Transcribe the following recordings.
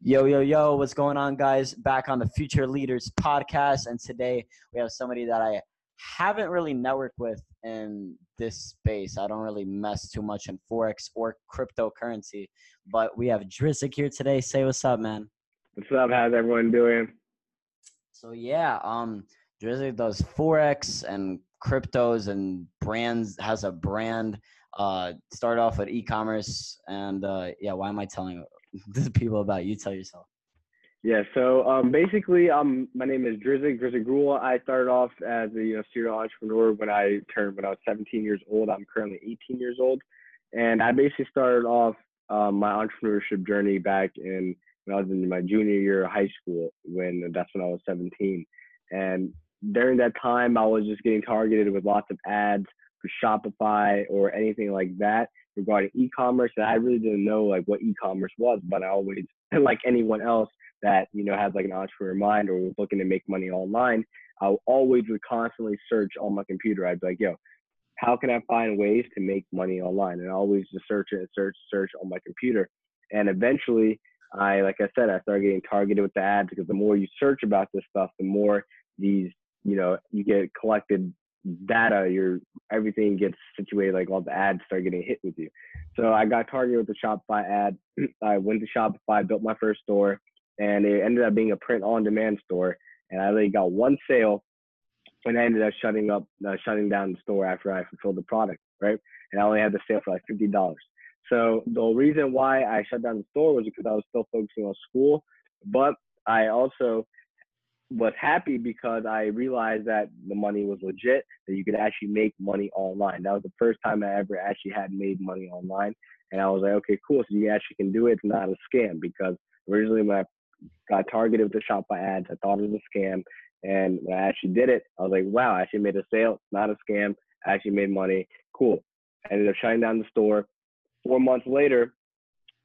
Yo, yo, yo, what's going on, guys? Back on the Future Leaders podcast. And today we have somebody that I haven't really networked with in this space. I don't really mess too much in Forex or cryptocurrency, but we have Drizzik here today. Say what's up, man. What's up? How's everyone doing? So, yeah, um, Drizzik does Forex and cryptos and brands, has a brand. Uh, start off with e-commerce and uh, yeah, why am I telling the people about you? Tell yourself. Yeah, so um, basically, um, my name is Drizzik, Drizzik Gruel. I started off as a you know, serial entrepreneur when I turned when I was 17 years old. I'm currently 18 years old, and I basically started off um, my entrepreneurship journey back in when I was in my junior year of high school. When that's when I was 17, and during that time, I was just getting targeted with lots of ads for Shopify or anything like that regarding e-commerce. And I really didn't know like what e-commerce was, but I always, like anyone else that you know has like an entrepreneur mind or was looking to make money online, I always would constantly search on my computer. I'd be like, yo, how can I find ways to make money online? And I always just search and search, search on my computer. And eventually, I, like I said, I started getting targeted with the ads because the more you search about this stuff, the more these you know you get collected data your everything gets situated like all the ads start getting hit with you. So i got targeted with the shopify ad. I went to shopify built my first store and it ended up being a print on demand store and i really got one sale and i ended up shutting up uh, shutting down the store after i fulfilled the product right? And i only had the sale for like $50 so the reason why i shut down the store was because i was still focusing on school but i also was happy because I realized that the money was legit, that you could actually make money online. That was the first time I ever actually had made money online. And I was like, okay, cool. So you actually can do it. It's not a scam because originally when I got targeted with the Shopify ads, I thought it was a scam. And when I actually did it, I was like, wow, I actually made a sale. It's not a scam. I actually made money. Cool. I ended up shutting down the store. Four months later,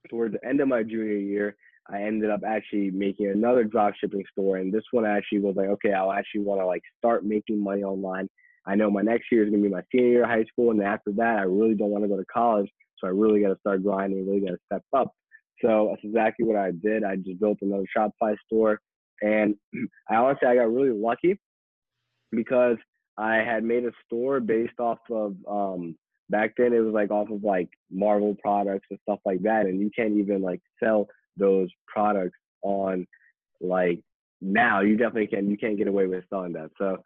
towards the end of my junior year, I ended up actually making another drop shipping store. And this one actually was like, okay, I'll actually want to like start making money online. I know my next year is gonna be my senior year of high school, and after that, I really don't want to go to college. So I really got to start grinding, really got to step up. So that's exactly what I did. I just built another Shopify store, and I honestly I got really lucky because I had made a store based off of um, back then it was like off of like Marvel products and stuff like that, and you can't even like sell those products on like now. You definitely can you can't get away with selling that. So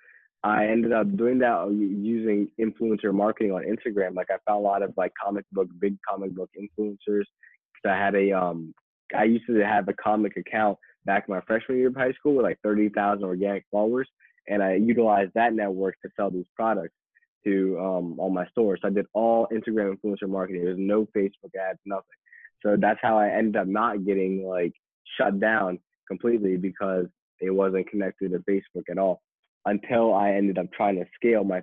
i ended up doing that using influencer marketing on instagram. Like i found a lot of like comic book big comic book influencers. Because i had a um i used to have a comic account back in my freshman year of high school with like 30,000 organic followers and i utilized that network to sell these products to um on my store so i did all instagram influencer marketing. There's no facebook ads nothing so that's how I ended up not getting like shut down completely because it wasn't connected to Facebook at all until I ended up trying to scale my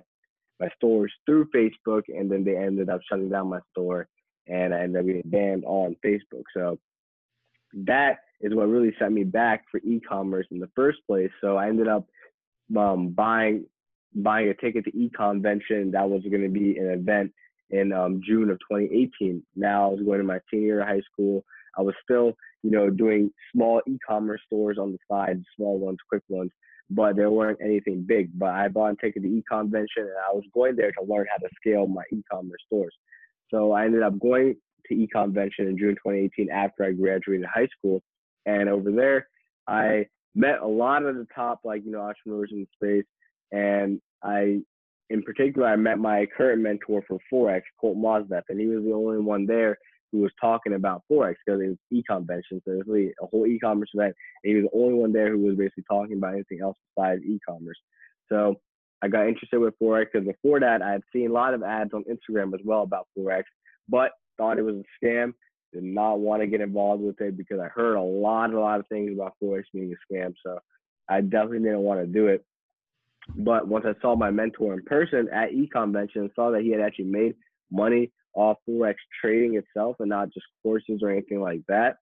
my stores through Facebook and then they ended up shutting down my store and I ended up getting banned on Facebook. So that is what really set me back for e-commerce in the first place. So I ended up um, buying buying a ticket to e-convention that was going to be an event in um, June of 2018. Now I was going to my senior year of high school. I was still, you know, doing small e-commerce stores on the side, small ones, quick ones, but there weren't anything big. But I bought a ticket to eConvention and I was going there to learn how to scale my e-commerce stores. So I ended up going to e-convention in June 2018 after I graduated high school. And over there, I met a lot of the top, like, you know, entrepreneurs in the space. And I in particular, I met my current mentor for Forex, Colt Mosdef, and he was the only one there who was talking about Forex because it was e-convention. So it was really a whole e-commerce event. And he was the only one there who was basically talking about anything else besides e-commerce. So I got interested with Forex because before that, I had seen a lot of ads on Instagram as well about Forex, but thought it was a scam. Did not want to get involved with it because I heard a lot, a lot of things about Forex being a scam. So I definitely didn't want to do it. But once I saw my mentor in person at eConvention saw that he had actually made money off Forex trading itself and not just courses or anything like that,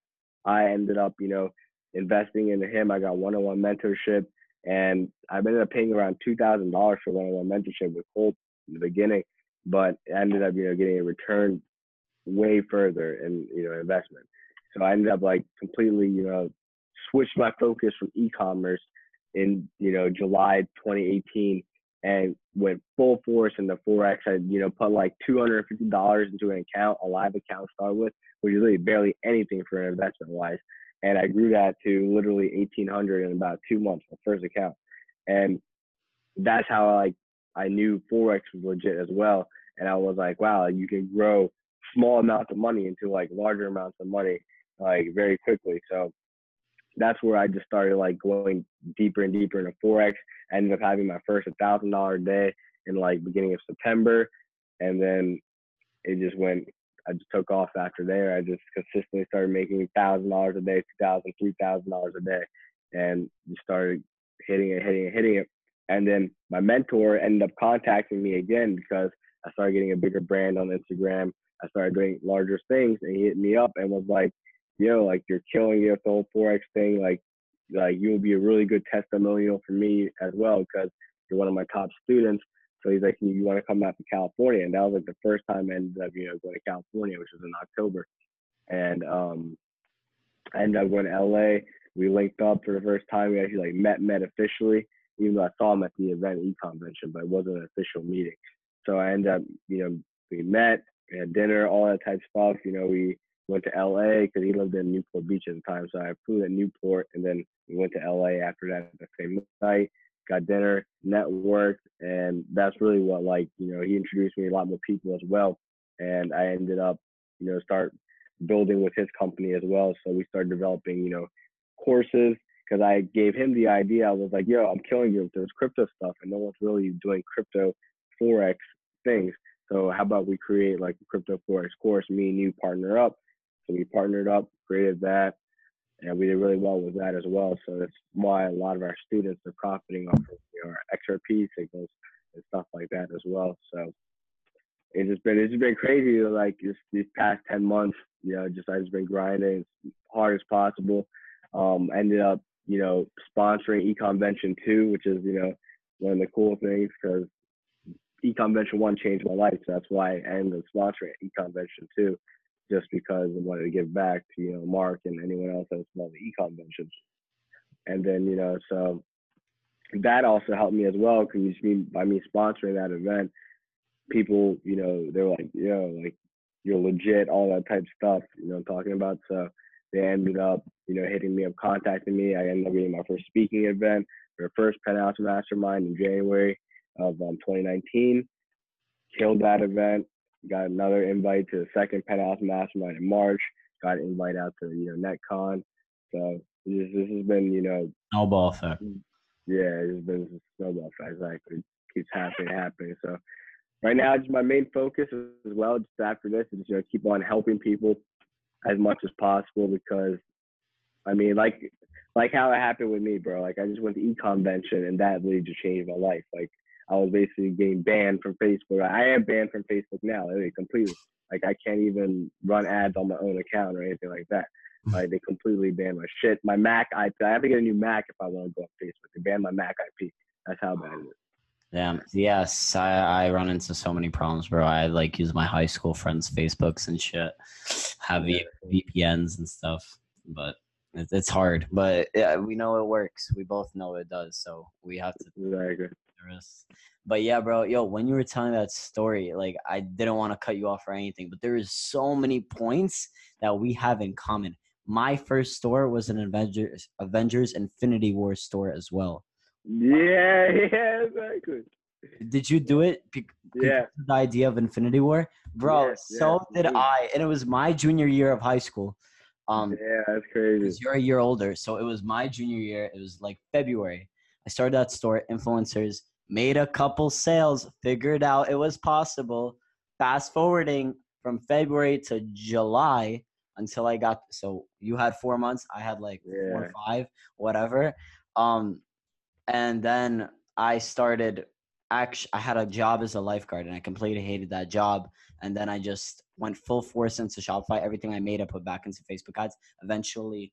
I ended up, you know, investing into him. I got one-on-one mentorship and I ended up paying around two thousand dollars for one-on-one mentorship with Colt in the beginning, but ended up, you know, getting a return way further in, you know, investment. So I ended up like completely, you know, switched my focus from e-commerce in, you know, July 2018 and went full force into Forex. I, you know, put like $250 into an account, a live account to start with, which is really barely anything for an investment wise. And I grew that to literally 1800 in about two months, my first account. And that's how I, like, I knew Forex was legit as well. And I was like, wow, you can grow small amounts of money into like larger amounts of money like very quickly. So that's where I just started like going deeper and deeper into forex. I ended up having my first thousand dollar day in like beginning of September, and then it just went. I just took off after there. I just consistently started making thousand dollars a day, two thousand, three thousand dollars a day, and just started hitting it, hitting it, hitting it. And then my mentor ended up contacting me again because I started getting a bigger brand on Instagram. I started doing larger things, and he hit me up and was like, yo, like you're killing it with the whole forex thing. Like, like you'll be a really good testimonial for me as well because you're one of my top students. So he's like, you want to come out to California? And that was like the first time I ended up, you know, going to California, which was in October. And um, I ended up going to LA. We linked up for the first time. We actually like met, met officially, even though I saw him at the event e-convention, but it wasn't an official meeting. So I ended up, you know, we met, we had dinner, all that type of stuff. You know, we went to LA because he lived in Newport Beach at the time. So I flew to Newport and then we went to LA after that the same night, got dinner, networked, and that's really what like, you know, he introduced me a lot more people as well. And I ended up, you know, start building with his company as well. So we started developing, you know, courses because I gave him the idea. I was like, yo, I'm killing you with this crypto stuff and no one's really doing crypto forex things. So how about we create like a crypto forex course? Me and you partner up so we partnered up, created that, and we did really well with that as well. So that's why a lot of our students are profiting off of our XRP signals and stuff like that as well. So it's just been it's just been crazy like just these past ten months. You know, just I just been grinding as hard as possible. Um, ended up you know sponsoring eConvention two, which is you know one of the cool things because eConvention one changed my life. So that's why I ended up sponsoring eConvention two just because I wanted to give back to you know Mark and anyone else that's involved in e-conventions. And then you know so that also helped me as well because by me sponsoring that event, people you know they were like yo like you're legit all that type stuff you know I'm talking about. So they ended up you know hitting me up contacting me. I ended up getting my first speaking event for first penthouse mastermind in January of um, 2019 killed that event got another invite to the second Penthouse Mastermind in March. Got an invite out to you know NetCon. So this this has been you know snowball effect. Yeah, it's been a snowball effect. Exactly, keeps happening, happening. So right now, just my main focus as well. Just after this, is you know keep on helping people as much as possible because I mean, like like how it happened with me, bro. Like I just went to e-convention and that really just changed my life. Like I was basically getting banned from Facebook. I am banned from Facebook now, completely. Like I can't even run ads on my own account or anything like that. Hmm. Like they completely banned my shit. My Mac IP. I have to get a new Mac if I want to go on Facebook. They banned my Mac IP. That's how bad it is. Damn. Yes, I, I run into so many problems, bro. I like use my high school friends' Facebooks and shit, have yeah. VPNs and stuff, but it's hard. But yeah, we know it works. We both know it does. So we have to. Exactly. But yeah, bro, yo, when you were telling that story, like I didn't want to cut you off or anything, but there is so many points that we have in common. My first store was an Avengers Avengers Infinity War store as well. Yeah, yeah, exactly. Did you do it? yeah. The idea of Infinity War, bro. Yes, so did I, and it was my junior year of high school. Um, yeah, that's crazy. You're a year older, so it was my junior year. It was like February. I started that store, influencers made a couple sales, figured out it was possible. Fast forwarding from February to July until I got so you had four months, I had like yeah. four or five, whatever. Um, and then I started actually I had a job as a lifeguard and I completely hated that job. And then I just went full force into Shopify. Everything I made I put back into Facebook ads. Eventually,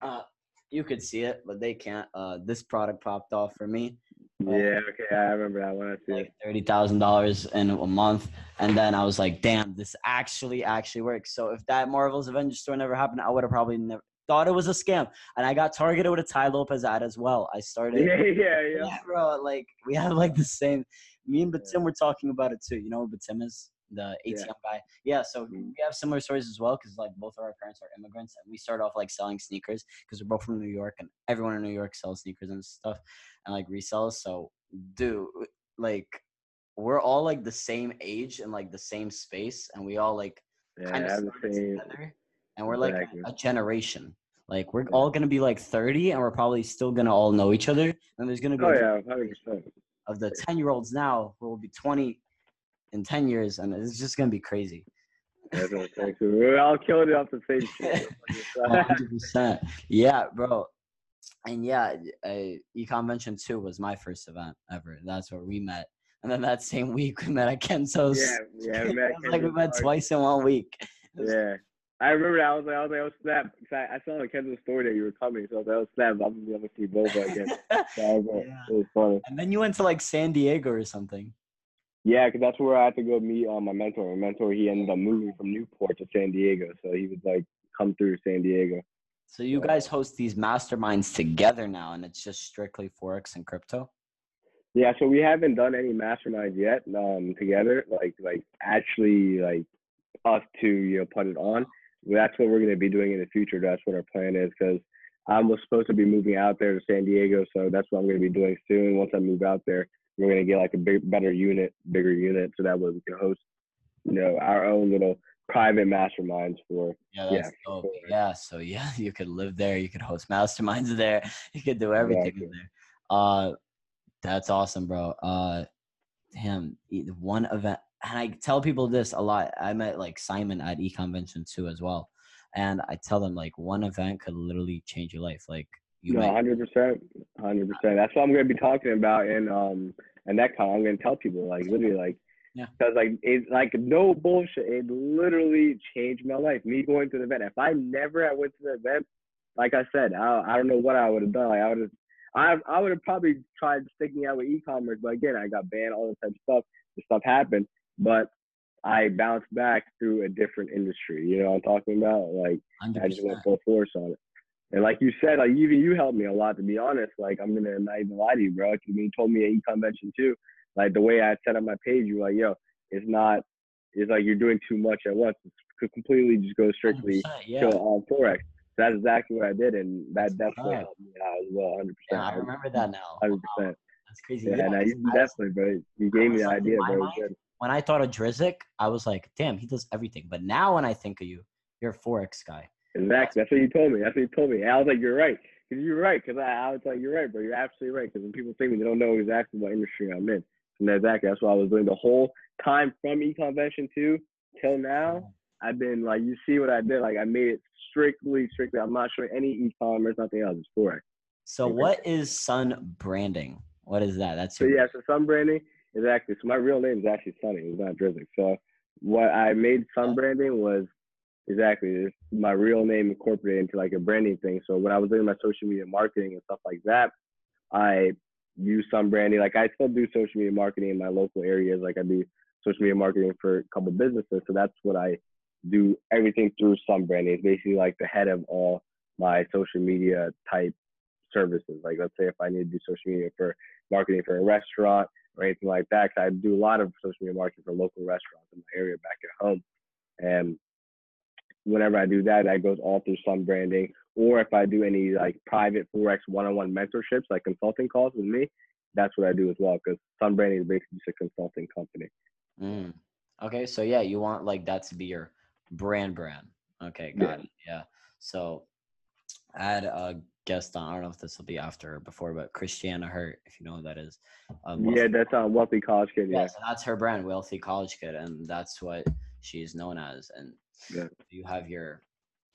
uh, you could see it, but they can't. Uh, this product popped off for me Yeah, okay, I remember that one. See like thirty thousand dollars in a month, and then I was like, "Damn, this actually actually works." So if that Marvel's Avengers store never happened, I would have probably never thought it was a scam. And I got targeted with a Tai Lopez ad as well. I started, Yeah, yeah, yeah. yeah, bro. Like we have like the same. Me and Batim were talking about it too. You know, who Batim is the ATM Yeah. guy. Yeah, so Mhm. we have similar stories as well because like both of our parents are immigrants, and we started off like selling sneakers because we're both from New York, and everyone in New York sells sneakers and stuff, and like resells. So, dude, like we're all like the same age and like the same space, and we all like Yeah, kind of the started same. together, and we're like Exactly. a generation. Like we're all gonna be like 30, and we're probably still gonna all know each other. And there's gonna be Oh yeah, of the 10 year olds now who will be 20 in 10 years and it's just gonna be crazy. We're all killing it off the same shit. 100% yeah bro and yeah uh, econvention 2 was my first event ever that's where we met and then that same week we met at kenzo's yeah, yeah, man. was like we met twice in one week Yeah. I remember that. I was like, I was like, oh snap! I, I saw on Kendall's story that you were coming, so I was like, oh snap! I'm gonna be able to see Vova again. So I was like, Yeah. It was funny. and then you went to like san diego or something Yeah, because that's where I had to go meet um, my mentor. My mentor, he ended up moving from Newport to San Diego, so he would like come through San Diego. so you guys host these masterminds together now and it's just strictly forex and crypto Yeah, so we haven't done any masterminds yet um, together, like like actually like us two, you know, put it on. That's what we're gonna be doing in the future. That's what our plan is because I was supposed to be moving out there to San Diego, so that's what I'm gonna be doing soon. Once I move out there, we're gonna get like a big, better unit, bigger unit, so that way we can host, you know, our own little private masterminds for. Yeah, Yeah, dope. Yeah, so yeah, you could live there. You could host masterminds there. You could do everything Exactly. there. Uh, that's awesome, bro. Uh, damn, e- one event, and I tell people this a lot. I met like Simon at eConvention too as well, and I tell them like one event could literally change your life. Like you no, hundred percent, hundred percent. That's what I'm gonna be talking about in um in NetCon. I'm gonna tell people like literally like Yeah. because like it's like no bullshit. It literally changed my life. Me going to the event. If I never had went to the event, like I said, I I don't know what I would have done. Like I would have. I, I would have probably tried sticking out with e-commerce, but again, I got banned, all this type of stuff. The stuff happened, but I bounced back through a different industry. You know what I'm talking about? Like I just went full force on it. And like you said, like even you helped me a lot to be honest. Like I'm gonna not even lie to you, bro. you told me at e-convention too, like the way I set up my page, you were like, yo, it's not it's like you're doing too much at once. It's could completely just go strictly 100%, yeah. to on Forex. That's exactly what I did and that definitely helped me out as well, hundred yeah, I remember that now. Hundred Wow, percent. that's crazy. Yeah, Yeah, no, you definitely, bro. You gave me the like, idea, bro. Mind, good. when I thought of Drizzik, I was like, damn, he does everything. But now when I think of you, you're a forex guy. Exactly. That's what you told me. That's what you told me. And I was like, you're right. Cause you're right. Cause I, I was like, you're right, bro. You're absolutely right. Cause when people think me, they don't know exactly what industry I'm in. And exactly. That's what I was doing the whole time from e-convention two till now. Mm-hmm. I've been like, you see what I did. Like I made it strictly, strictly. I'm not showing any e-commerce, nothing else. It's for it. So what is Sun branding? What is that? That's So yeah, so sun branding exactly. So my real name is actually Sunny. It's not Drizzik. So what I made sun oh. branding was exactly it's my real name incorporated into like a branding thing. So when I was doing my social media marketing and stuff like that, I use Sun branding. Like I still do social media marketing in my local areas. Like I do social media marketing for a couple businesses. So that's what I do everything through Sun branding. It's basically like the head of all my social media type services. Like let's say if I need to do social media for marketing for a restaurant or anything like that. 'cause I do a lot of social media marketing for local restaurants in my area back at home. And whenever I do that, that goes all through Sun Branding. Or if I do any like private Forex one-on-one mentorships, like consulting calls with me, that's what I do as well. Because Sun Branding is basically just a consulting company. Mm. Okay, so yeah, you want like that to be your brand brand. Okay, got Yeah. it. Yeah. So I had a guest on. I don't know if this will be after or before, but Christiana Hurt, if you know who that is. Um, Yeah, that's on Wealthy College Kid. yeah, Yeah. so that's her brand, Wealthy College Kid, and that's what she's known as. And Yeah. you have your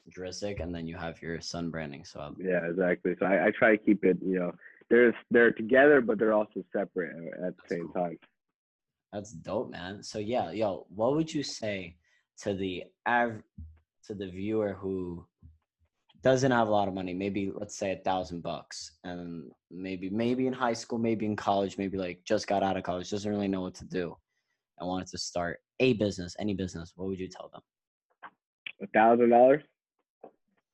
Drizzik, and then you have your Sun branding. So Yeah, exactly. So I, I try to keep it, you know, they're they're together, but they're also separate at the same time. That's dope, man. So yeah, yo, what would you say to the av- to the viewer who doesn't have a lot of money, maybe let's say a thousand bucks, and maybe maybe in high school, maybe in college, maybe like just got out of college, doesn't really know what to do, and wanted to start a business, any business, what would you tell them? A thousand dollars.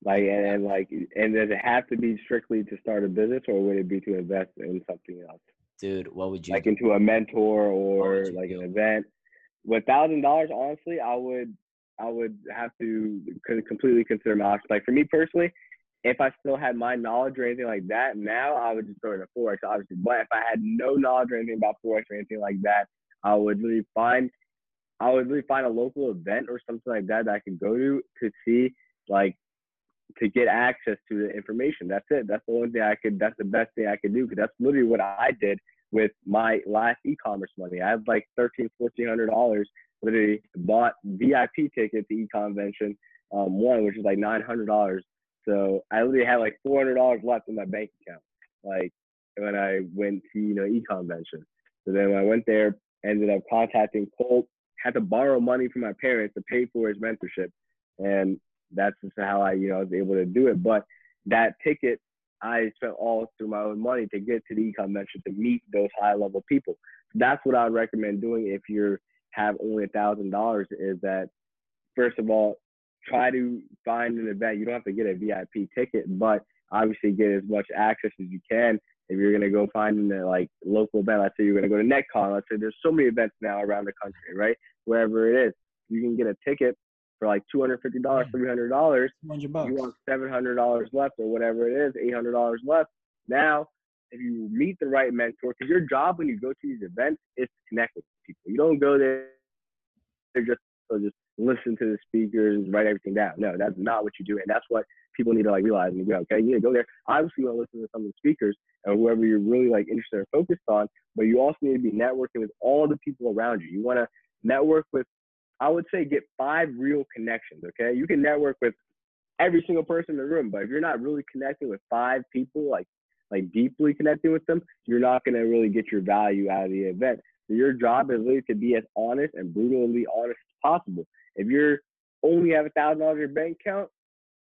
Like and, and like and does it have to be strictly to start a business or would it be to invest in something else? Dude, what would you like do? into a mentor or like do? an event? With thousand dollars, honestly, I would I would have to completely consider my options. Like for me personally, if I still had my knowledge or anything like that, now I would just throw it in forex, obviously. But if I had no knowledge or anything about forex or anything like that, I would really find I would really find a local event or something like that that I could go to to see like to get access to the information. That's it. That's the only thing I could. That's the best thing I could do because that's literally what I did with my last e-commerce money. I have like thirteen, fourteen hundred dollars. Literally bought VIP ticket to e-convention um, one, which is like nine hundred dollars. So I literally had like four hundred dollars left in my bank account. Like when I went to you know e-convention. So then when I went there, ended up contacting Colt. Had to borrow money from my parents to pay for his mentorship, and that's just how I, you know, was able to do it. But that ticket, I spent all through my own money to get to the econ convention to meet those high level people. That's what I would recommend doing if you have only a thousand dollars. Is that first of all, try to find an event. You don't have to get a VIP ticket, but obviously get as much access as you can. If you're gonna go find a like local event, let's say you're gonna go to NetCon. Let's say there's so many events now around the country, right? Wherever it is, you can get a ticket for like two hundred fifty dollars, three hundred dollars. 200 You want seven hundred dollars left or whatever it is, eight hundred dollars left. Now, if you meet the right mentor, because your job when you go to these events is to connect with people. You don't go there they're just so just listen to the speakers, write everything down. No, that's not what you do, and that's what people need to like realize. And go, okay, to go there. Obviously, you want to listen to some of the speakers and whoever you're really like interested or focused on, but you also need to be networking with all the people around you. You want to network with, I would say, get five real connections. Okay, you can network with every single person in the room, but if you're not really connecting with five people, like like deeply connecting with them, you're not gonna really get your value out of the event. So your job is really to be as honest and brutally honest as possible. If you're only have a thousand dollars in your bank account,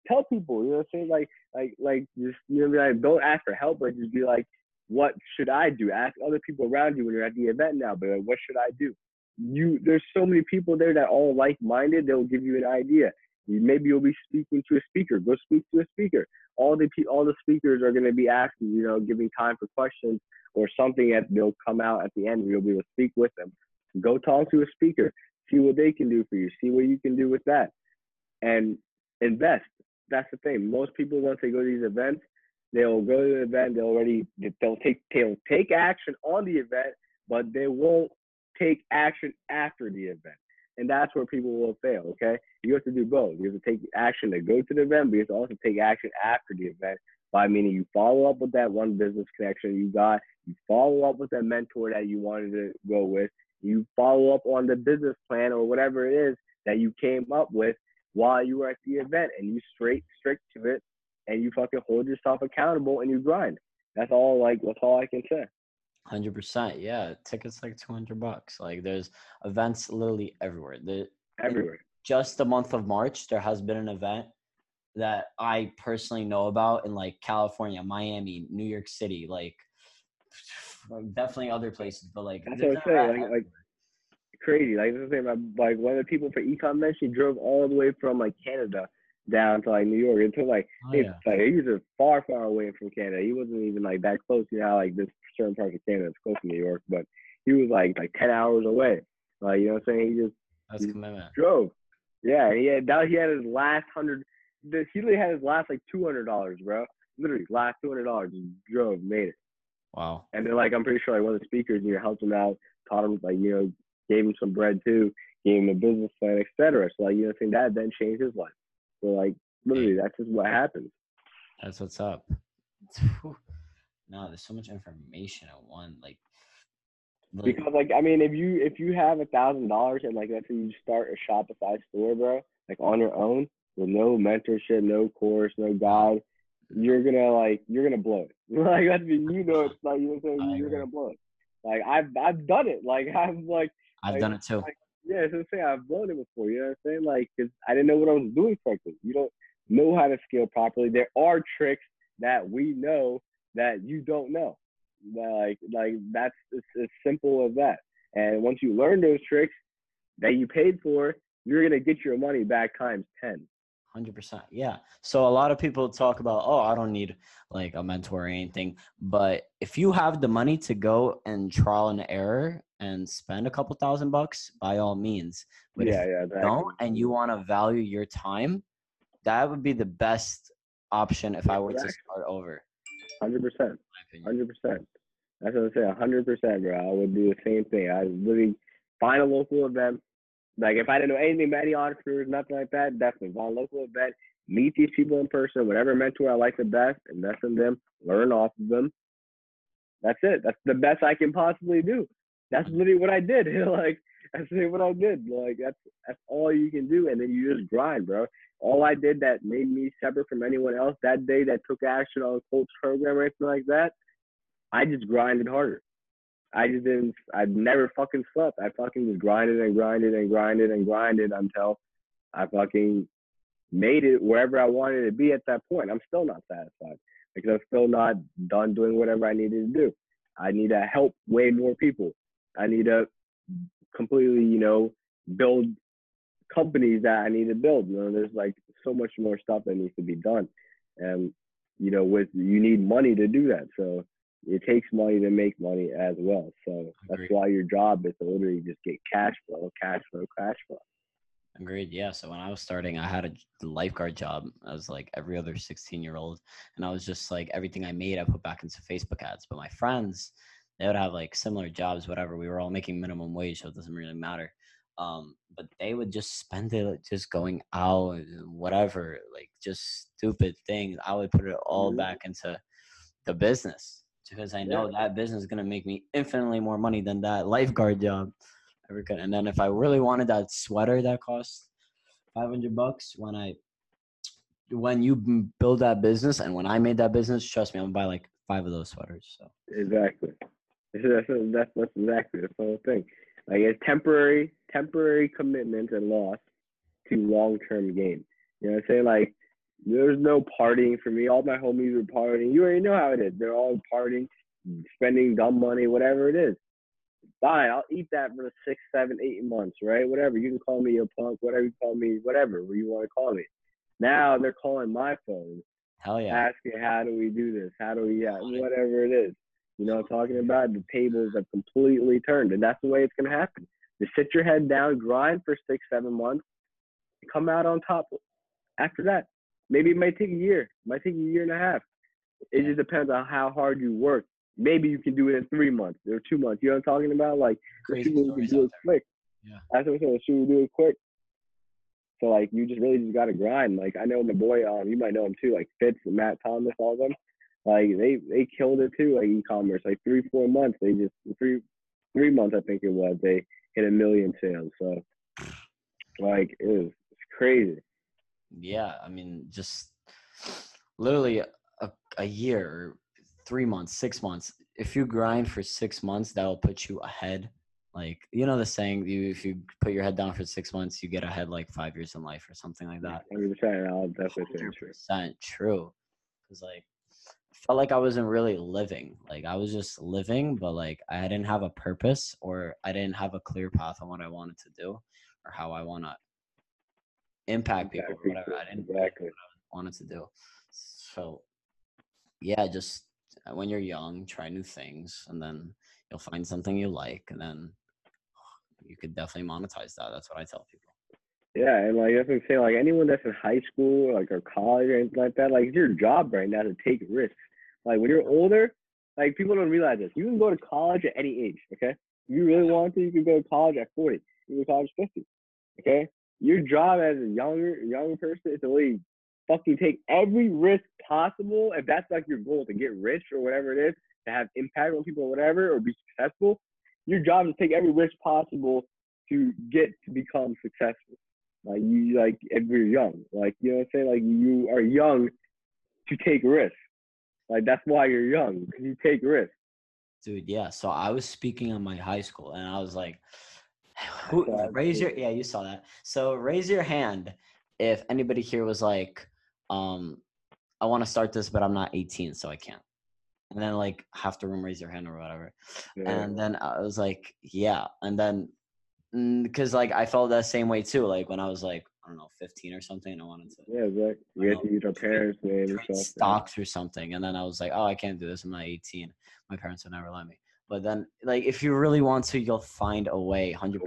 tell people, you know what I'm saying? Like like like just you know like don't ask for help, but just be like, what should I do? Ask other people around you when you're at the event now, but like, what should I do? You there's so many people there that all like minded, they'll give you an idea. Maybe you'll be speaking to a speaker. Go speak to a speaker. All the pe- all the speakers are going to be asking, you know, giving time for questions or something that they'll come out at the end. You'll be able to speak with them. Go talk to a speaker. See what they can do for you. See what you can do with that, and invest. That's the thing. Most people once they go to these events, they'll go to the event. They'll already they'll take they'll take action on the event, but they won't take action after the event. And that's where people will fail. Okay, you have to do both. You have to take action to go to the event, but you have to also take action after the event by meaning you follow up with that one business connection you got, you follow up with that mentor that you wanted to go with, you follow up on the business plan or whatever it is that you came up with while you were at the event, and you straight strict to it, and you fucking hold yourself accountable and you grind. That's all. Like that's all I can say. Hundred percent, yeah. Tickets like two hundred bucks. Like there's events literally everywhere. The Everywhere. just the month of March, there has been an event that I personally know about in like California, Miami, New York City, like definitely other places, but like That's what I'm saying, like- like- crazy. Like this is. My, like one of the people for eConvention drove all the way from like Canada down to like New York. It took like Oh, it's yeah. like he was just far, far away from Canada. He wasn't even like that close. You know, how, like this certain parts of Canada is close to New York, but he was like like ten hours away. Like you know what I'm saying? He just That's commitment. drove. Yeah, he had now he had his last hundred. the- He literally had his last like two hundred dollars, bro. Literally last two hundred dollars. Just drove, made it. Wow. And then like I'm pretty sure like one of the speakers, you know, helped him out, taught him like, you know, gave him some bread too, gave him a business plan, etc. So like, you know, what I'm saying that then changed his life. So like literally that's just what happens. That's what's up. No, there's so much information at one. Like, like Because like I mean if you if you have a thousand dollars and like let's say you start a Shopify store, bro, like on your own with no mentorship, no course, no guide, you're gonna like you're gonna blow it. like that's you know it's like you know what I'm saying. You're gonna blow it. Like I've I've done it. Like I'm like I've like- done it too. like, Yeah, so I'm saying I've blown it before. You know what I'm saying? Like, cause I didn't know what I was doing correctly. You don't know how to scale properly. There are tricks that we know that you don't know. Like like that's it's as simple as that. And once you learn those tricks that you paid for, you're gonna get your money back times ten. Hundred percent. Yeah. So a lot of people talk about, oh, I don't need like a mentor or anything. But if you have the money to go and trial and error and spend a couple thousand bucks, by all means. But yeah, if yeah. you don't and you want to value your time, that would be the best option if I were to start over. Hundred percent. In my opinion. Hundred percent. That's what I'm saying. hundred percent, bro. I would do the same thing. I would literally find a local event. Like if I didn't know anything about any entrepreneurs, nothing like that, definitely a local event, meet these people in person, whatever mentor I like the best, invest in them, learn off of them. That's it. That's the best I can possibly do. That's literally what I did. like that's literally what I did. Like that's that's all you can do, and then you just grind, bro. All I did that made me separate from anyone else that day that took action on a coach program or anything like that, I just grinded harder. I just didn't. I never fucking slept. I fucking just grinded and grinded and grinded and grinded until I fucking made it wherever I wanted to be at that point. I'm still not satisfied because I'm still not done doing whatever I needed to do. I need to help way more people. I need to completely, you know, build companies that I need to build. You know, there's like so much more stuff that needs to be done, and you know, with you need money to do that. So it takes money to make money as well. So that's Agreed. why your job is to literally just get cash flow, cash flow, cash flow. Agreed. Yeah. So when I was starting, I had a lifeguard job. I was like every other 16 year old. And I was just like everything I made, I put back into Facebook ads. But my friends, they would have like similar jobs, whatever. We were all making minimum wage, so it doesn't really matter. Um, but they would just spend it like, just going out, whatever, like just stupid things. I would put it all Mhm. back into the business because I know that business is gonna make me infinitely more money than that lifeguard job ever could. And then if I really wanted that sweater that cost five hundred bucks, when I when you build that business and when I made that business, trust me, I'm gonna buy like five of those sweaters. So Exactly. That's, that's, that's exactly the whole thing. Like it's temporary, temporary commitment and loss to long term gain. You know what I'm saying? Like there's no partying for me. All my homies are partying. You already know how it is. They're all partying, spending dumb money, whatever it is. Fine, I'll eat that for six, seven, eight months, right? Whatever. You can call me a punk, whatever you call me, whatever you want to call me. Now they're calling my phone hell yeah. asking how do we do this? How do we yeah, whatever it is. You know what I'm talking about? The tables have completely turned. And that's the way it's gonna happen. Just sit your head down, grind for six, seven months, come out on top after that. Maybe it might take a year, it might take a year and a half. It just depends on how hard you work. Maybe you can do it in three months or two months. You know what I'm talking about? Like Crazy who can do it quick. Yeah. That's what I'm saying. There's people do it quick. So like you just really just gotta grind. Like I know my boy, um, you might know him too, like Fitz and Matt Thomas, all of them. Like they they killed it too, like e-commerce. Like three four months, they just three three months I think it was. They hit a million sales. So like it was it's crazy. Yeah, I mean, just literally a, a year, or three months, six months. If you grind for six months, that'll put you ahead. Like you know the saying, you if you put your head down for six months, you get ahead like five years in life or something like that. Hundred percent. I'll definitely say true. percent true. Cause like I felt like I wasn't really living. Like I was just living, but like I didn't have a purpose or I didn't have a clear path on what I wanted to do or how I wanna impact people or whatever. I didn't Exactly. what I wanted to do. So yeah, just uh, when you're young, try new things and then you'll find something you like and then you could definitely monetize that. That's what I tell people. Yeah, and like that's what I'm saying. Like anyone that's in high school, like or college or anything like that, like it's your job right now to take risks. Like when you're older, like people don't realize this. You can go to college at any age. Okay, if you really want to, you can go to college at 40. You can go to college at 50. Okay, your job as a younger young person is to really fucking take every risk possible. If that's like your goal to get rich or whatever it is, to have impact on people or whatever, or be successful, your job is to take every risk possible to get to become successful. Like you, like if you're young, like you know what I'm saying. Like you are young to take risks. Like that's why you're young because you take risks. Dude, yeah. So I was speaking on my high school and I was like, who, raise your, yeah, you saw that. So raise your hand if anybody here was like, um, I want to start this, but I'm not 18, so I can't. And then like half the room raise your hand or whatever. Yeah. And then I was like, yeah. And then because like I felt that same way too. Like when I was like I don't know 15 or something, I wanted to yeah, exactly. You have to use our parents' name and trade stuff. stocks or something. And then I was like, oh, I can't do this. I'm not 18. My parents would never let me. But then, like, if you really want to, you'll find a way, 100%.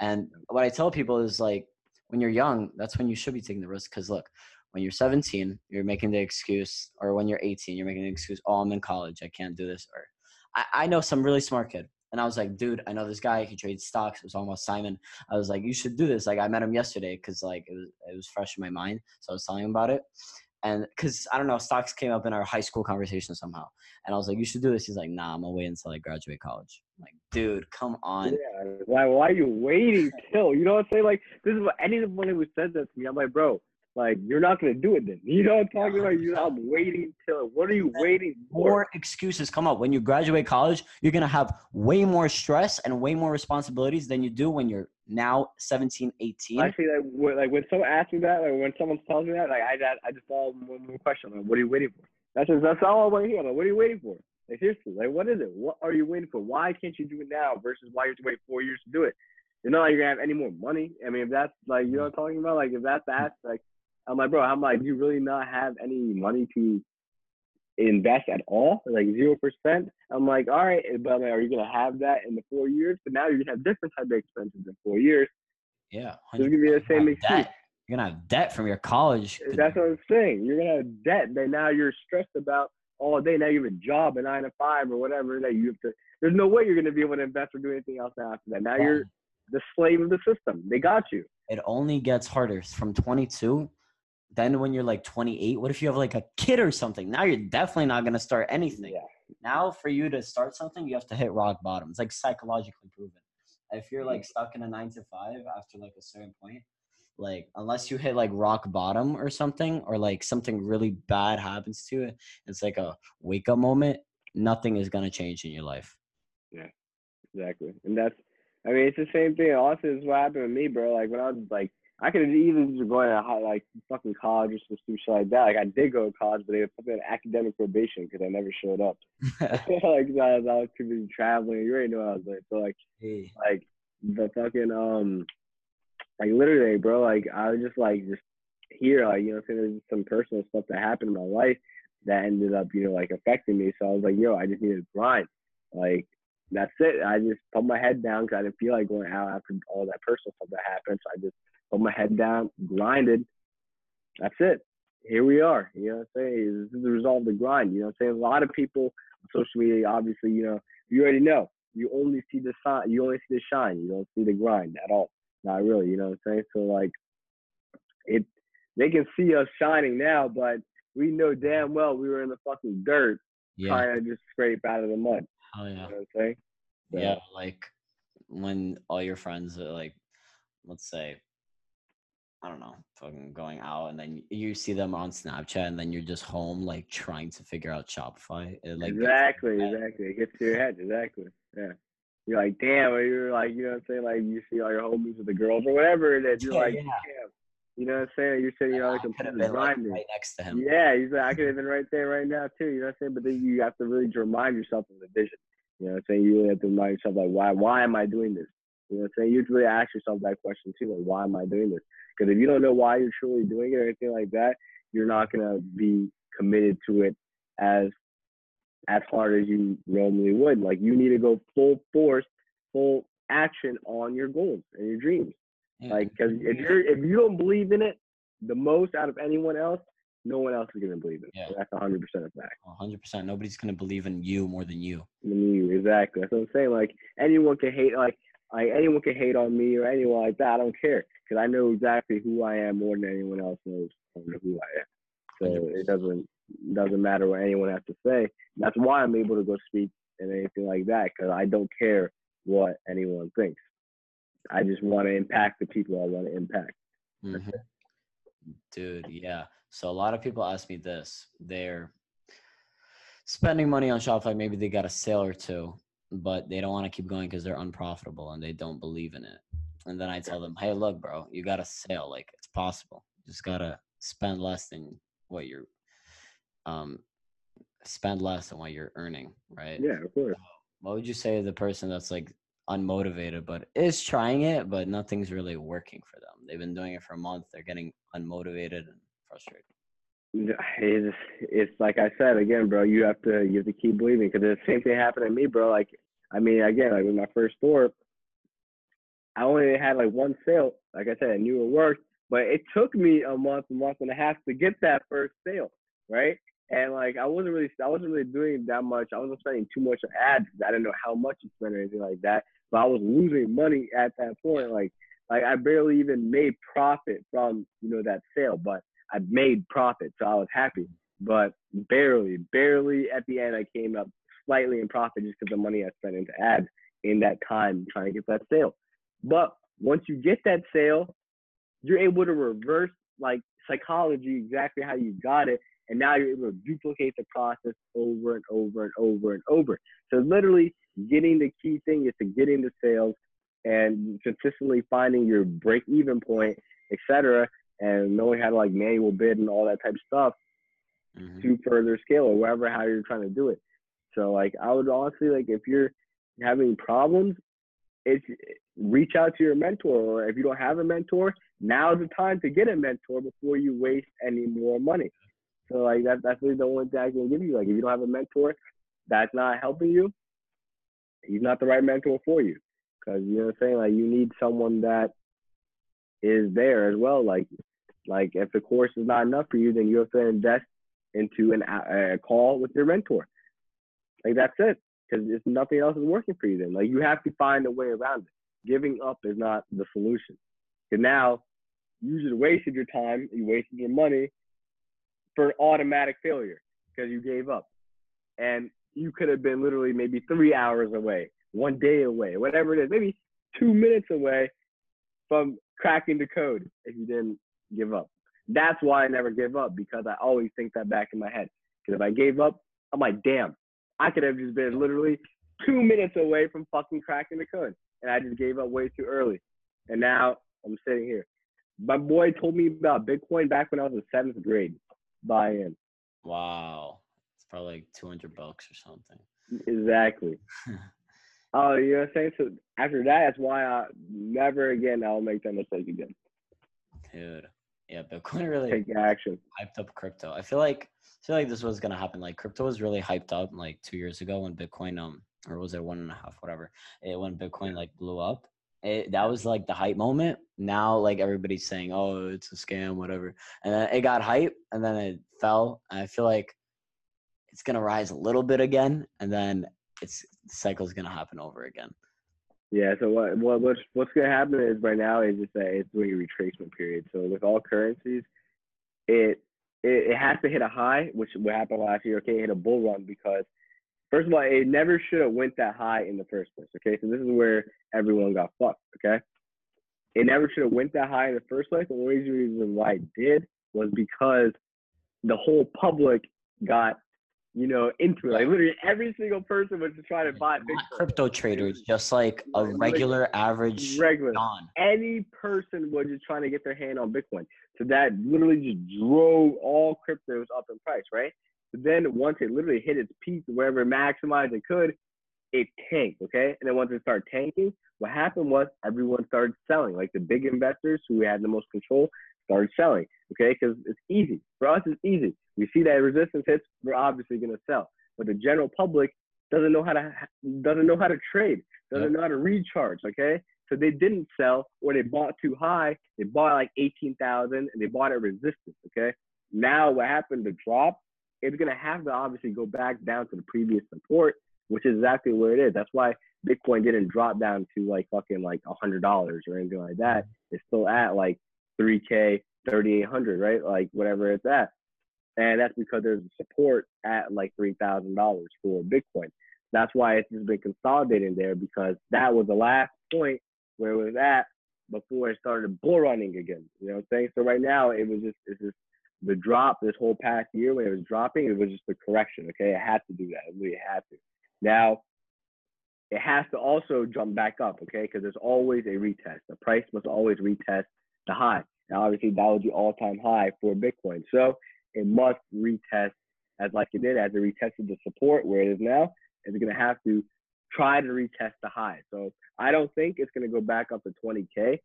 And what I tell people is like, when you're young, that's when you should be taking the risk. Because look, when you're 17, you're making the excuse, or when you're 18, you're making the excuse, oh, I'm in college, I can't do this. Or I, I know some really smart kid. And I was like, dude, I know this guy. He trades stocks. It was almost Simon. I was like, you should do this. Like, I met him yesterday because like it was it was fresh in my mind. So I was telling him about it, and because I don't know, stocks came up in our high school conversation somehow. And I was like, you should do this. He's like, nah, I'm gonna wait until I graduate college. I'm like, dude, come on. Yeah, why? Why are you waiting till? You know what I'm saying? Like this is what anyone who says that to me. I'm like, bro, like you're not gonna do it then. You know what I'm talking about? You know, I'm waiting till. What are you waiting for? More excuses come up when you graduate college. You're gonna have way more stress and way more responsibilities than you do when you're now 17, 18. I see that when, like when someone asks me that, like when someone tells me that, like I I, I just follow one more question. Like, what are you waiting for? That's just, that's all I want to hear. Like, what are you waiting for? Like seriously, like what is it? What are you waiting for? Why can't you do it now versus why you have to wait four years to do it? You're not like you're gonna have any more money. I mean, if that's like you know what I'm talking about, like if that's the aspect, I'm like, bro, I'm like, do you really not have any money to invest at all? Like zero percent. I'm like, all right, eh, but I'm like, are you gonna have that in the four years? But now you're gonna have different type of expenses in four years. yeah, It's gonna be the same Have excuse. debt. You're gonna have debt from your college. Eh, that's what I'm saying. You're gonna have debt that now you're stressed about all day. Now you have a job, a nine to five or whatever that you have to. There's no way you're gonna be able to invest or do anything else after that. Now you're the slave of the system. They got you. it only gets harder from 22 then when you're like 28 what if you have like a kid or something now you're definitely not going to start anything Yeah. now for you to start something you have to hit rock bottom it's like psychologically proven if you're Mm-hmm. like stuck in a nine to five after like a certain point like unless you hit like rock bottom or something or like something really bad happens to it it's like a wake up moment nothing is going to change in your life Yeah. Exactly. And that's, I mean, it's the same thing. Also, is what happened with me, bro. Like when I was like, I could have even just going to high, like fucking college or some stupid shit like that. Like I did go to college, but they put me on academic probation because I never showed up. like I was, I was too busy traveling. You already know what I was like, So like, Hey, like the fucking um, like literally, bro. Like I was just like just here, like you know, I'm saying there's some personal stuff that happened in my life that ended up, you know, like affecting me. So I was like, yo, I just need to grind. Like that's it. I just put my head down because I didn't feel like going out after all that personal stuff that happened. So I just put my head down, grinded. That's it. Here we are. You know what I'm saying? This is the result of the grind. You know what I'm saying? A lot of people on social media, obviously, you know, you already know. You only see the sign. You only see the shine. You don't see the grind at all. Not really. You know what I'm saying? So like, it. They can see us shining now, but we know damn well we were in the fucking dirt yeah trying to just scrape out of the mud. oh yeah You know what I'm saying? So, yeah like when all your friends are like let's say i don't know fucking going out and then you see them on snapchat and then you're just home like trying to figure out shopify it like exactly, exactly. It gets to your head. Exactly. Yeah. You're like, damn, or you're like, you know what I'm saying? Like, you see all your homies with the girls or whatever it is. You're Yeah, like, yeah. damn. You know what I'm saying? You're sitting, you oh, know, I like could have been like, right next to him Yeah, he's like, I could have been right there right now too. You know what I'm saying? But then you have to really remind yourself of the vision. You know what I'm saying? You really have to remind yourself like, why why am I doing this? You know what I'm saying? You have to really ask yourself that question too, like why am I doing this? Because if you don't know why you're truly doing it or anything like that, you're not gonna be committed to it as as hard as you normally would. Like you need to go full force, full action on your goals and your dreams. Yeah. Like, because if you're if you don't believe in it the most out of anyone else, no one else is gonna believe it. Yeah. That's hundred percent a fact. 100% nobody's gonna believe in you more than you mean, you exactly. That's what I'm saying. Like anyone can hate, like like anyone can hate on me or anyone like that. I don't care because I know exactly who I am more than anyone else knows who I am. So it doesn't doesn't matter what anyone has to say. That's why I'm able to go speak and anything like that because I don't care what anyone thinks. I just want to impact the people I want to impact. Mhm. Dude, yeah. So a lot of people ask me this. They're spending money on Shopify. Maybe they got a sale or two, but they don't want to keep going because they're unprofitable and they don't believe in it. And then I tell them, hey, look, bro, you got a sale. Like it's possible. You just gotta spend less than what you're um spend less than what you're earning, right? Yeah, of course. What would you say to the person that's like unmotivated but is trying it but nothing's really working for them? They've been doing it for a month, they're getting unmotivated and frustrated. It's, it's like I said again, bro. You have to you have to keep believing because the same thing happened to me, bro. Like I mean, again, like with my first store, I only had like one sale. Like I said, I knew it worked, but it took me a month, a month and a half to get that first sale, right? And like I wasn't really, I wasn't really doing that much. I wasn't spending too much on ads. I didn't know how much to spend or anything like that. But I was losing money at that point. Like, like I barely even made profit from you know that sale, but I made profit, so I was happy. But barely, barely at the end, I came up slightly in profit just because the money I spent into ads in that time trying to get that sale. But once you get that sale, you're able to reverse like psychology exactly how you got it. And now you're able to duplicate the process over and over and over and over. So literally getting the key thing is to getting the sales and consistently finding your break even point, etc and knowing how to like manual bid and all that type of stuff mm-hmm. to further scale or whatever how you're trying to do it. So like I would honestly like if you're having problems, it's reach out to your mentor or if you don't have a mentor, now's the time to get a mentor before you waste any more money. So like that, that's really the only thing I can give you. Like if you don't have a mentor that's not helping you, he's not the right mentor for you. Cause you know what I'm saying? Like you need someone that is there as well. Like like if the course is not enough for you, then you have to invest into an, a call with your mentor. Like that's it, because if nothing else is working for you, then like you have to find a way around it. Giving up is not the solution. Because now you just wasted your time, you wasted your money for an automatic failure because you gave up, and you could have been literally maybe three hours away, one day away, whatever it is, maybe two minutes away from cracking the code if you didn't give up. That's why I never give up because I always think that back in my head. Because if I gave up, I'm like, damn, I could have just been literally two minutes away from fucking cracking the code. And I just gave up way too early. And now I'm sitting here. My boy told me about Bitcoin back when I was in seventh grade. Buy in. Wow. It's probably like 200 bucks or something. Exactly. Oh, uh, you know what I'm saying? So after that, that's why I never again I'll make that mistake again. Dude. Yeah, Bitcoin really take action. Hyped up crypto. I feel like I feel like this was gonna happen. Like crypto was really hyped up like two years ago when Bitcoin um or was it one and a half whatever it when Bitcoin like blew up. It, that was like the hype moment. Now like everybody's saying, oh, it's a scam, whatever, and then it got hype and then it fell. And I feel like it's gonna rise a little bit again, and then it's the cycle's gonna happen over again. Yeah. So what what what's what's gonna happen is right now is just that it's doing a retracement period. So with all currencies, it it, it has to hit a high, which what happened last year. Okay, hit a bull run because first of all, it never should have went that high in the first place. Okay, so this is where everyone got fucked. Okay, it never should have went that high in the first place. The only reason why it did was because the whole public got you know, into it. Like literally every single person was just trying to buy Bitcoin. crypto traders, just like a regular like, average regular. Don. Any person was just trying to get their hand on Bitcoin. So that literally just drove all cryptos up in price, right? But then once it literally hit its peak, wherever it maximized it could, it tanked, okay? And then once it started tanking, what happened was everyone started selling. Like the big investors who had the most control started selling, okay? Because it's easy. For us, it's easy. We see that resistance hits, we're obviously going to sell. But the general public doesn't know how to doesn't know how to trade, doesn't know how to recharge, okay? So they didn't sell or they bought too high. They bought like 18,000 and they bought at resistance, okay? Now what happened, the drop, it's going to have to obviously go back down to the previous support, which is exactly where it is. That's why Bitcoin didn't drop down to like fucking like a $100 or anything like that. Mm-hmm. It's still at like 3K, 3,800, right? Like whatever it's at. And that's because there's support at like $3,000 for Bitcoin. That's why it's just been consolidating there because that was the last point where it was at before it started bull running again. You know what I'm saying? So right now it was just it's just the drop this whole past year when it was dropping, it was just a correction. Okay, it had to do that. It really had to. Now it has to also jump back up. Okay, because there's always a retest. The price must always retest the high. And obviously, that was the all-time high for Bitcoin. So it must retest as like it did, as it retested the support where it is now. It's going to have to try to retest the high. So I don't think it's going to go back up to 20k,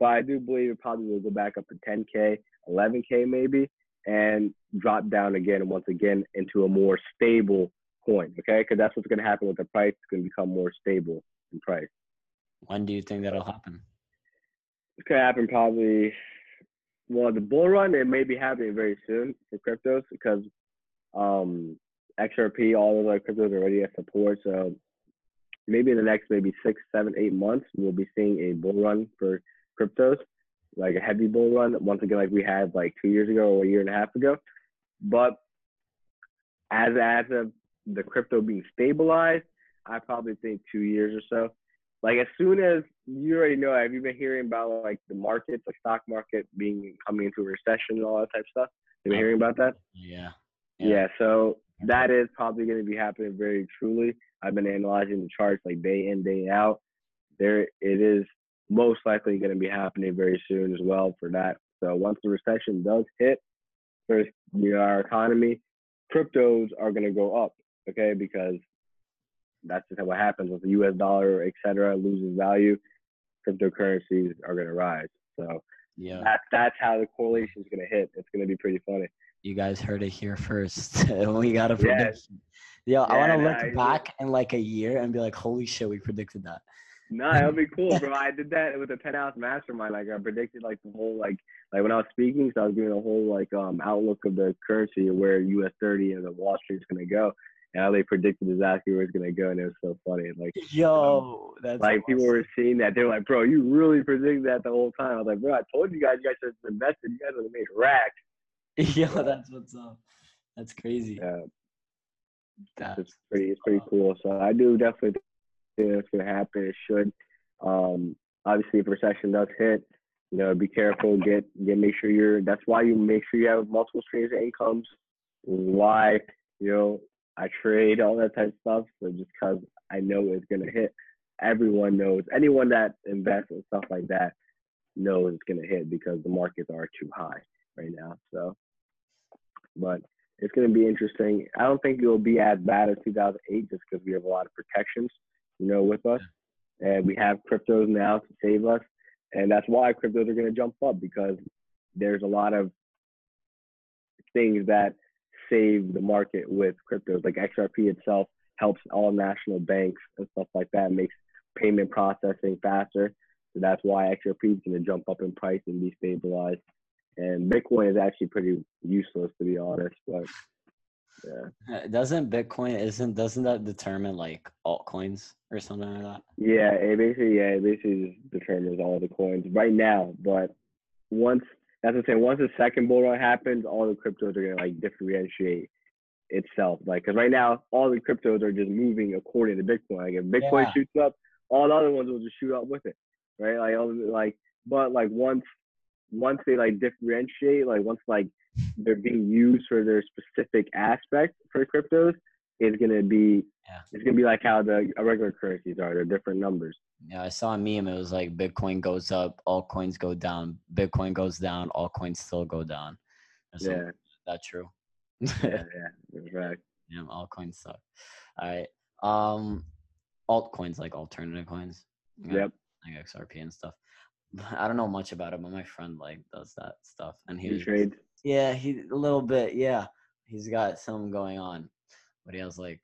but I do believe it probably will go back up to 10k, 11k maybe, and drop down again once again into a more stable coin. Okay, because that's what's going to happen with the price. It's going to become more stable in price. When do you think that'll happen? To happen probably. Well, the bull run it may be happening very soon for cryptos because um, XRP, all of our cryptos are already at support. So maybe in the next maybe six, seven, eight months, we'll be seeing a bull run for cryptos, like a heavy bull run once again, like we had like two years ago or a year and a half ago. But as as of the crypto being stabilized, I probably think two years or so. Like as soon as you already know, have you been hearing about like the markets, like stock market being coming into a recession and all that type of stuff? Have you been hearing about that? Yeah. Yeah. yeah so that is probably going to be happening very truly. I've been analyzing the charts like day in, day out. There, it is most likely going to be happening very soon as well for that. So once the recession does hit for you know, our economy, cryptos are going to go up, okay? Because that's just what happens with the U.S. dollar, et cetera, loses value. Cryptocurrencies are going to rise. So yeah, that, that's how the correlation is going to hit. It's going to be pretty funny. You guys heard it here first. we got a prediction. Yeah, I want to look back in like a year and be like, "Holy shit, we predicted that." No, it'll be cool, bro. I did that with the penthouse mastermind. Like I predicted like the whole like like when I was speaking, so I was giving a whole like um outlook of the currency and where US thirty and the Wall Street's gonna go. And how they predicted exactly where it's gonna go and it was so funny. Like Yo, that's like awesome. people were seeing that. They were like, Bro, you really predicted that the whole time. I was like, Bro, I told you guys you guys should have invested, you guys would have made racks. Yo, yeah. that's what's up. That's crazy. Yeah. That's it's pretty it's pretty cool. So I do definitely think that's gonna happen. It should. Um, obviously, if recession does hit, you know, be careful. Get get make sure you're. That's why you make sure you have multiple streams of incomes. Why you know I trade all that type of stuff. So just because I know it's gonna hit, everyone knows. Anyone that invests and stuff like that knows it's gonna hit because the markets are too high right now. So, but it's going to be interesting. I don't think it'll be as bad as 2008 just because we have a lot of protections, you know, with us. And we have cryptos now to save us. And that's why cryptos are going to jump up because there's a lot of things that save the market with cryptos. Like XRP itself helps all national banks and stuff like that, makes payment processing faster. So that's why XRP is going to jump up in price and be stabilized and Bitcoin is actually pretty useless to be honest. But yeah, uh, doesn't Bitcoin isn't doesn't that determine like altcoins or something like that? Yeah, it basically yeah, it basically just determines all the coins right now. But once that's the thing. Once the second bull run happens, all the cryptos are gonna like differentiate itself. Like, cause right now all the cryptos are just moving according to Bitcoin. Like, if Bitcoin yeah. shoots up, all the other ones will just shoot up with it, right? Like, all, like, but like once once they like differentiate, like once like they're being used for their specific aspect for cryptos, it's gonna be yeah. it's gonna be like how the uh, regular currencies are. They're different numbers. Yeah, I saw a meme. It was like Bitcoin goes up, all coins go down. Bitcoin goes down, all coins still go down. Yeah, that true. yeah, yeah, that's right. Yeah, all coins suck. All right. Um, altcoins like alternative coins. Yep. Like XRP and stuff. I don't know much about it, but my friend like does that stuff, and he, he trades. Yeah, he a little bit. Yeah, he's got some going on, but he has like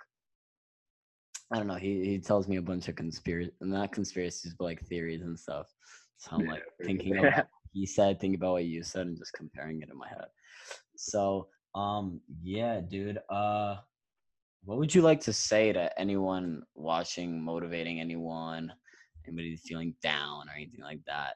I don't know. He he tells me a bunch of conspiracy, not conspiracies, but like theories and stuff. So I'm like thinking about he said, thinking about what you said, and just comparing it in my head. So um yeah, dude. Uh, what would you like to say to anyone watching, motivating anyone? anybody feeling down or anything like that?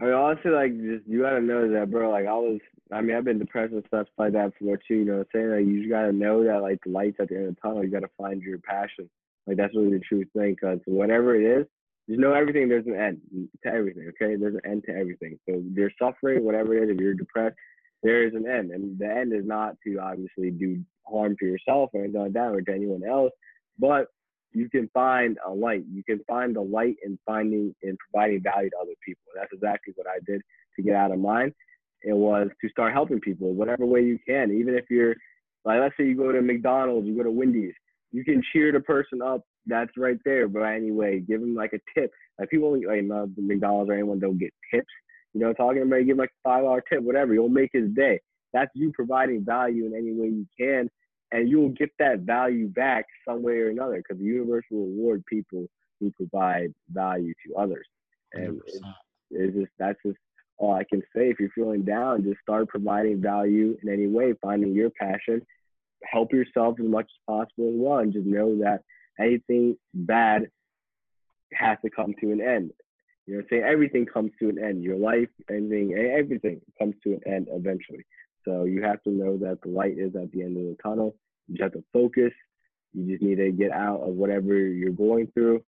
I mean, honestly, like, just you gotta know that, bro. Like, I was, I mean, I've been depressed and stuff like that before too. You know what I'm saying? Like, you just gotta know that, like, the lights at the end of the tunnel. You gotta find your passion. Like, that's really the true thing. Cause whatever it is, just know everything. There's an end to everything. Okay, there's an end to everything. So you're suffering, whatever it is. If you're depressed, there is an end, and the end is not to obviously do harm to yourself or anything like that or to anyone else, but you can find a light. You can find the light in finding and providing value to other people. That's exactly what I did to get out of mine. It was to start helping people whatever way you can. Even if you're like, let's say you go to McDonald's, you go to Wendy's, you can cheer the person up that's right there. But anyway, give them like a tip. Like people like not McDonald's or anyone don't get tips. You know, talking about give them like a five dollar tip, whatever. You'll make his day. That's you providing value in any way you can and you'll get that value back some way or another because the universe will reward people who provide value to others. And it's, it's just that's just all I can say. If you're feeling down, just start providing value in any way, finding your passion, help yourself as much as possible as well, and just know that anything bad has to come to an end. You know, saying everything comes to an end. Your life, anything, everything comes to an end eventually. So you have to know that the light is at the end of the tunnel. You just have to focus. You just need to get out of whatever you're going through.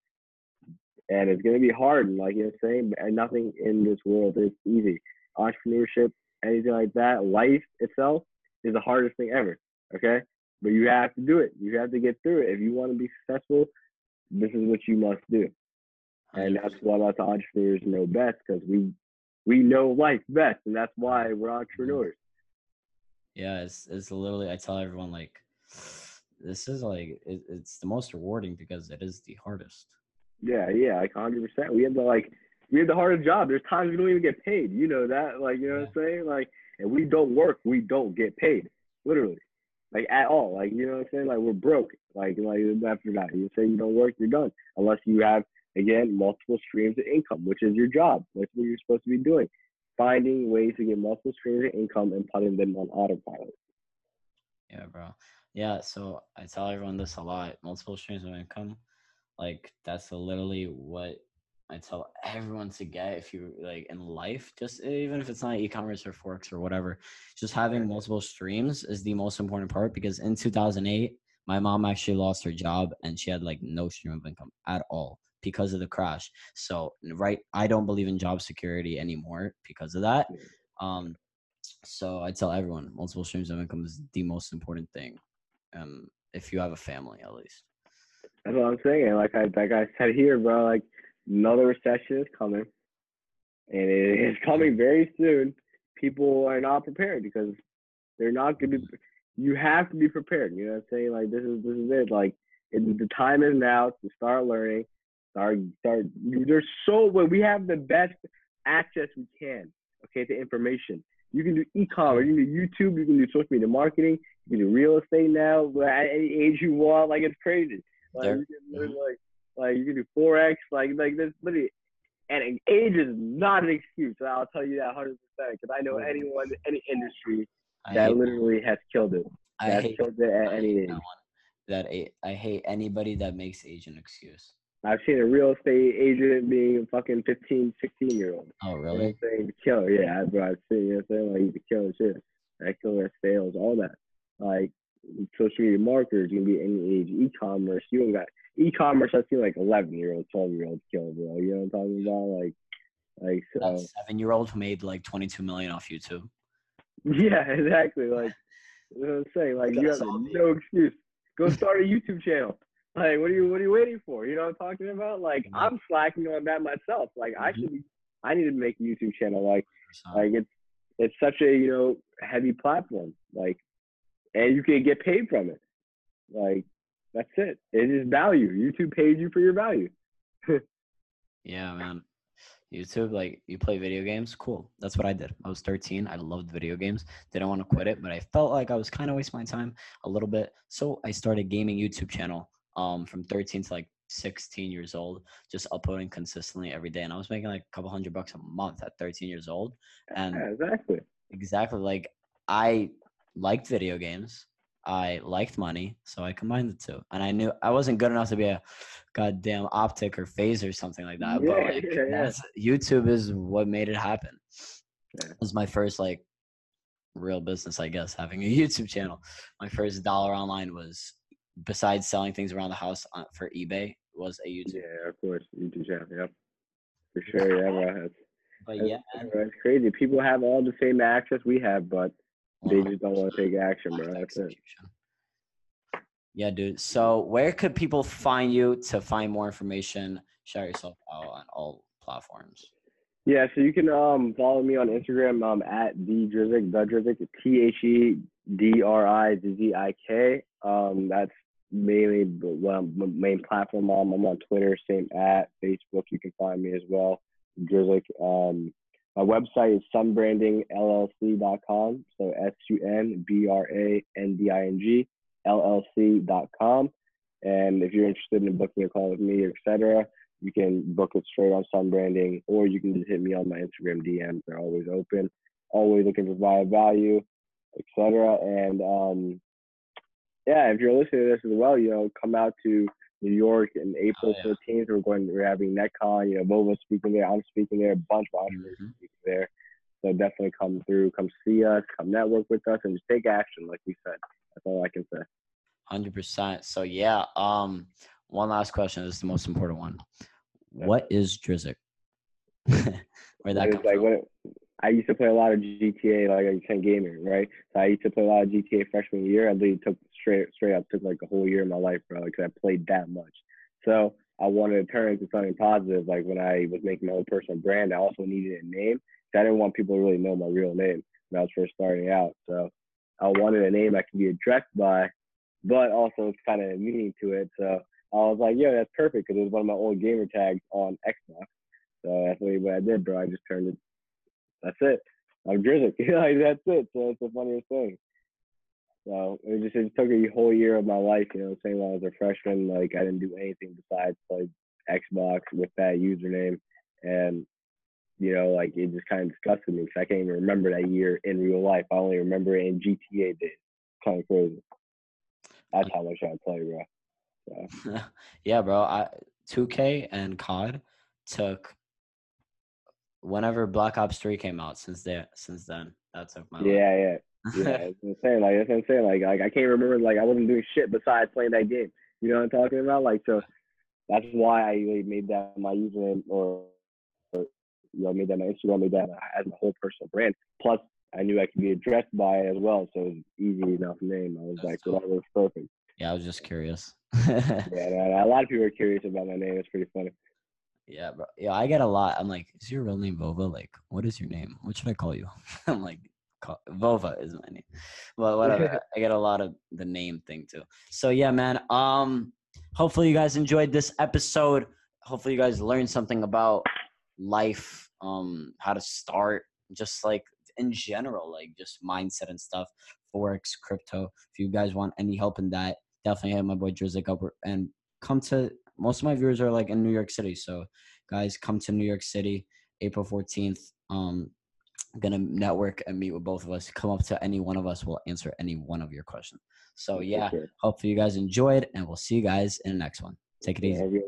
And it's gonna be hard, And like you're saying, and nothing in this world is easy. Entrepreneurship, anything like that, life itself is the hardest thing ever. Okay? But you have to do it. You have to get through it. If you want to be successful, this is what you must do. And that's what us entrepreneurs know best because we we know life best, and that's why we're entrepreneurs. Yeah, it's it's literally I tell everyone like this is like it, it's the most rewarding because it is the hardest. Yeah, yeah, like hundred percent. We have the like we have the hardest job. There's times we don't even get paid. You know that, like you know yeah. what I'm saying? Like, and we don't work, we don't get paid, literally, like at all. Like you know what I'm saying? Like we're broke. Like like after that, you say you don't work, you're done. Unless you have again multiple streams of income, which is your job. That's what you're supposed to be doing. Finding ways to get multiple streams of income and putting them on autopilot. Yeah, bro. Yeah, so I tell everyone this a lot. Multiple streams of income, like that's literally what I tell everyone to get if you like in life, just even if it's not e-commerce or forex or whatever, just having multiple streams is the most important part because in 2008, my mom actually lost her job and she had like no stream of income at all because of the crash. So right, I don't believe in job security anymore because of that. Um, so I tell everyone multiple streams of income is the most important thing um, if you have a family at least. That's what I'm saying. Like I like I said here, bro. Like another recession is coming, and it is coming very soon. People are not prepared because they're not going to be. You have to be prepared. You know what I'm saying? Like this is this is it. Like it, the time is now to start learning. Start start. There's so we have the best access we can. Okay, to information. You can do e-commerce, you can do YouTube, you can do social media marketing, you can do real estate now at any age you want. Like it's crazy. Like, you can, mm-hmm. like, like you can do forex. Like like this literally, and age is not an excuse. I'll tell you that hundred percent because I know mm-hmm. anyone, any industry that literally that. has killed it. I hate, killed it at any age. That, that I hate anybody that makes age an excuse. I've seen a real estate agent being a fucking 15, 16 year old. Oh, really? You know? Killer, yeah, bro. I've seen, you know what I'm saying? Like, he's a killer shit. That killer sales, all that like social media marketers, you can be any age. E-commerce, you don't got e-commerce. I see like eleven year old, twelve year old kill, bro. You know what I'm talking about? Like, like so. seven year old who made like twenty two million off YouTube. Yeah, exactly. Like, you know what I'm saying? Like, you have no excuse. Go start a YouTube channel. Like, what are you what are you waiting for? You know what I'm talking about? Like. I'm slacking on that myself. Like, mm-hmm. I should. I need to make a YouTube channel. Like, like it's it's such a you know heavy platform. Like and you can get paid from it. Like that's it. It is value. YouTube paid you for your value. yeah, man. YouTube, like you play video games, cool. That's what I did. I was 13. I loved video games. Didn't want to quit it, but I felt like I was kind of wasting my time a little bit. So I started gaming YouTube channel um from 13 to like 16 years old, just uploading consistently every day. And I was making like a couple hundred bucks a month at 13 years old. And yeah, exactly. Exactly. Like I liked video games. I liked money, so I combined the two. And I knew I wasn't good enough to be a goddamn OpTic or FaZe or something like that. Yeah, but like, yeah. YouTube is what made it happen. It was my first like real business, I guess, having a YouTube channel. My first dollar online was besides selling things around the house uh, for eBay was a YouTube. Yeah, of course, YouTube channel. Yep, for sure. Yeah, bro. But yeah, it's crazy. People have all the same access we have, but they just don't want to take action, bro. That's it. Yeah, dude. So where could people find you to find more information? Share yourself out on all platforms. Yeah, so you can um follow me on Instagram um at the Drizzik, the Drizzik, T H E D R I Z Z I K. Um, that's mainly the well, main platform. Um, I'm on Twitter, same at Facebook. You can find me as well, Drizzik. Um, my website is sunbrandingllc.com. So S U N B R A N D I N G LLC.com. And if you're interested in booking a call with me, etc., you can book it straight on Sunbranding, or you can just hit me on my Instagram DMs. They're always open, always looking to provide value, etc. And um, yeah, if you're listening to this as well, you know, come out to New York in April oh, yeah. 14th. We're going. We're having NetCon. You know, Vova speaking there. I'm speaking there. A bunch of entrepreneurs mm-hmm. speaking there. So definitely come through. Come see us. Come network with us, and just take action, like we said. That's all I can say. Hundred percent. So yeah. Um, one last question. This is the most important one. What is Drizzik? Where that comes like from? I used to play a lot of GTA, like I can gaming, right? So I used to play a lot of GTA freshman year. I literally took straight straight up took like a whole year of my life, bro, because I played that much. So I wanted to turn into something positive. Like when I was making my own personal brand, I also needed a name. I didn't want people to really know my real name when I was first starting out. So I wanted a name I could be addressed by, but also it's kind of meaning to it. So I was like, yeah, that's perfect because it was one of my old gamer tags on Xbox. So that's what I did, bro. I just turned it. That's it. I'm Drizzik. like that's it. So it's the funniest thing. So it just it took a whole year of my life, you know, saying when I was a freshman, like I didn't do anything besides play Xbox with that username, and you know, like it just kind of disgusted me because I can't even remember that year in real life. I only remember it in GTA days. Kind of crazy. That's how much I play, bro. So. yeah, bro. I 2K and COD took whenever Black Ops 3 came out. Since there, since then, that took my. Yeah, life. yeah. yeah, it's insane. Like that's insane. Like like I can't remember. Like I wasn't doing shit besides playing that game. You know what I'm talking about? Like so, that's why I really made that my username or, or you know made that my Instagram, made that as my whole personal brand. Plus, I knew I could be addressed by it as well, so it was easy enough name. I was that's like, that was perfect. Yeah, I was just curious. yeah, a lot of people are curious about my name. It's pretty funny. Yeah, bro. Yeah, I get a lot. I'm like, is your real name Vova? Like, what is your name? What should I call you? I'm like, call, Vova is my name. But whatever. I get a lot of the name thing too. So yeah, man. Um, hopefully you guys enjoyed this episode. Hopefully you guys learned something about life, um, how to start, just like in general, like just mindset and stuff, forex, crypto. If you guys want any help in that, definitely hit my boy Drizzik up and come to. Most of my viewers are like in New York City, so guys, come to New York City, April fourteenth. Um, gonna network and meet with both of us. Come up to any one of us, we'll answer any one of your questions. So yeah, hopefully you guys enjoyed, and we'll see you guys in the next one. Take it easy.